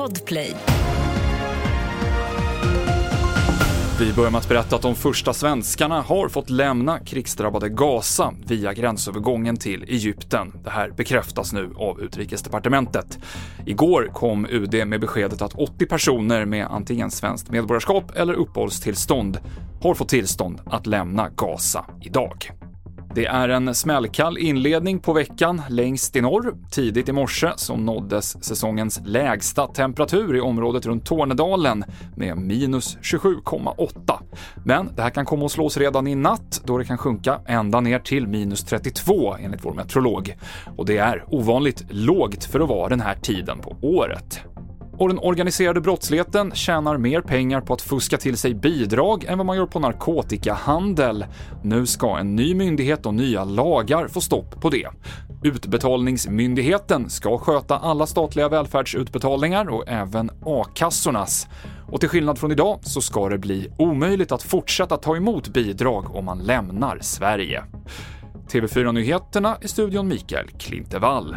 Podplay. Vi börjar med att berätta att de första svenskarna har fått lämna krigsdrabbade Gaza via gränsövergången till Egypten. Det här bekräftas nu av utrikesdepartementet. Igår kom UD med beskedet att 80 personer med antingen svenskt medborgarskap eller uppehållstillstånd har fått tillstånd att lämna Gaza idag. Det är en smällkall inledning på veckan längst i norr. Tidigt i morse så nåddes säsongens lägsta temperatur i området runt Tornedalen med minus 27,8. Men det här kan komma att slås redan i natt då det kan sjunka ända ner till minus 32 enligt vår meteorolog. Och det är ovanligt lågt för att vara den här tiden på året. Och den organiserade brottsligheten tjänar mer pengar på att fuska till sig bidrag än vad man gör på narkotikahandel. Nu ska en ny myndighet och nya lagar få stopp på det. Utbetalningsmyndigheten ska sköta alla statliga välfärdsutbetalningar och även a-kassornas. Och till skillnad från idag så ska det bli omöjligt att fortsätta ta emot bidrag om man lämnar Sverige. TV4-nyheterna i studion Mikael Klintevall.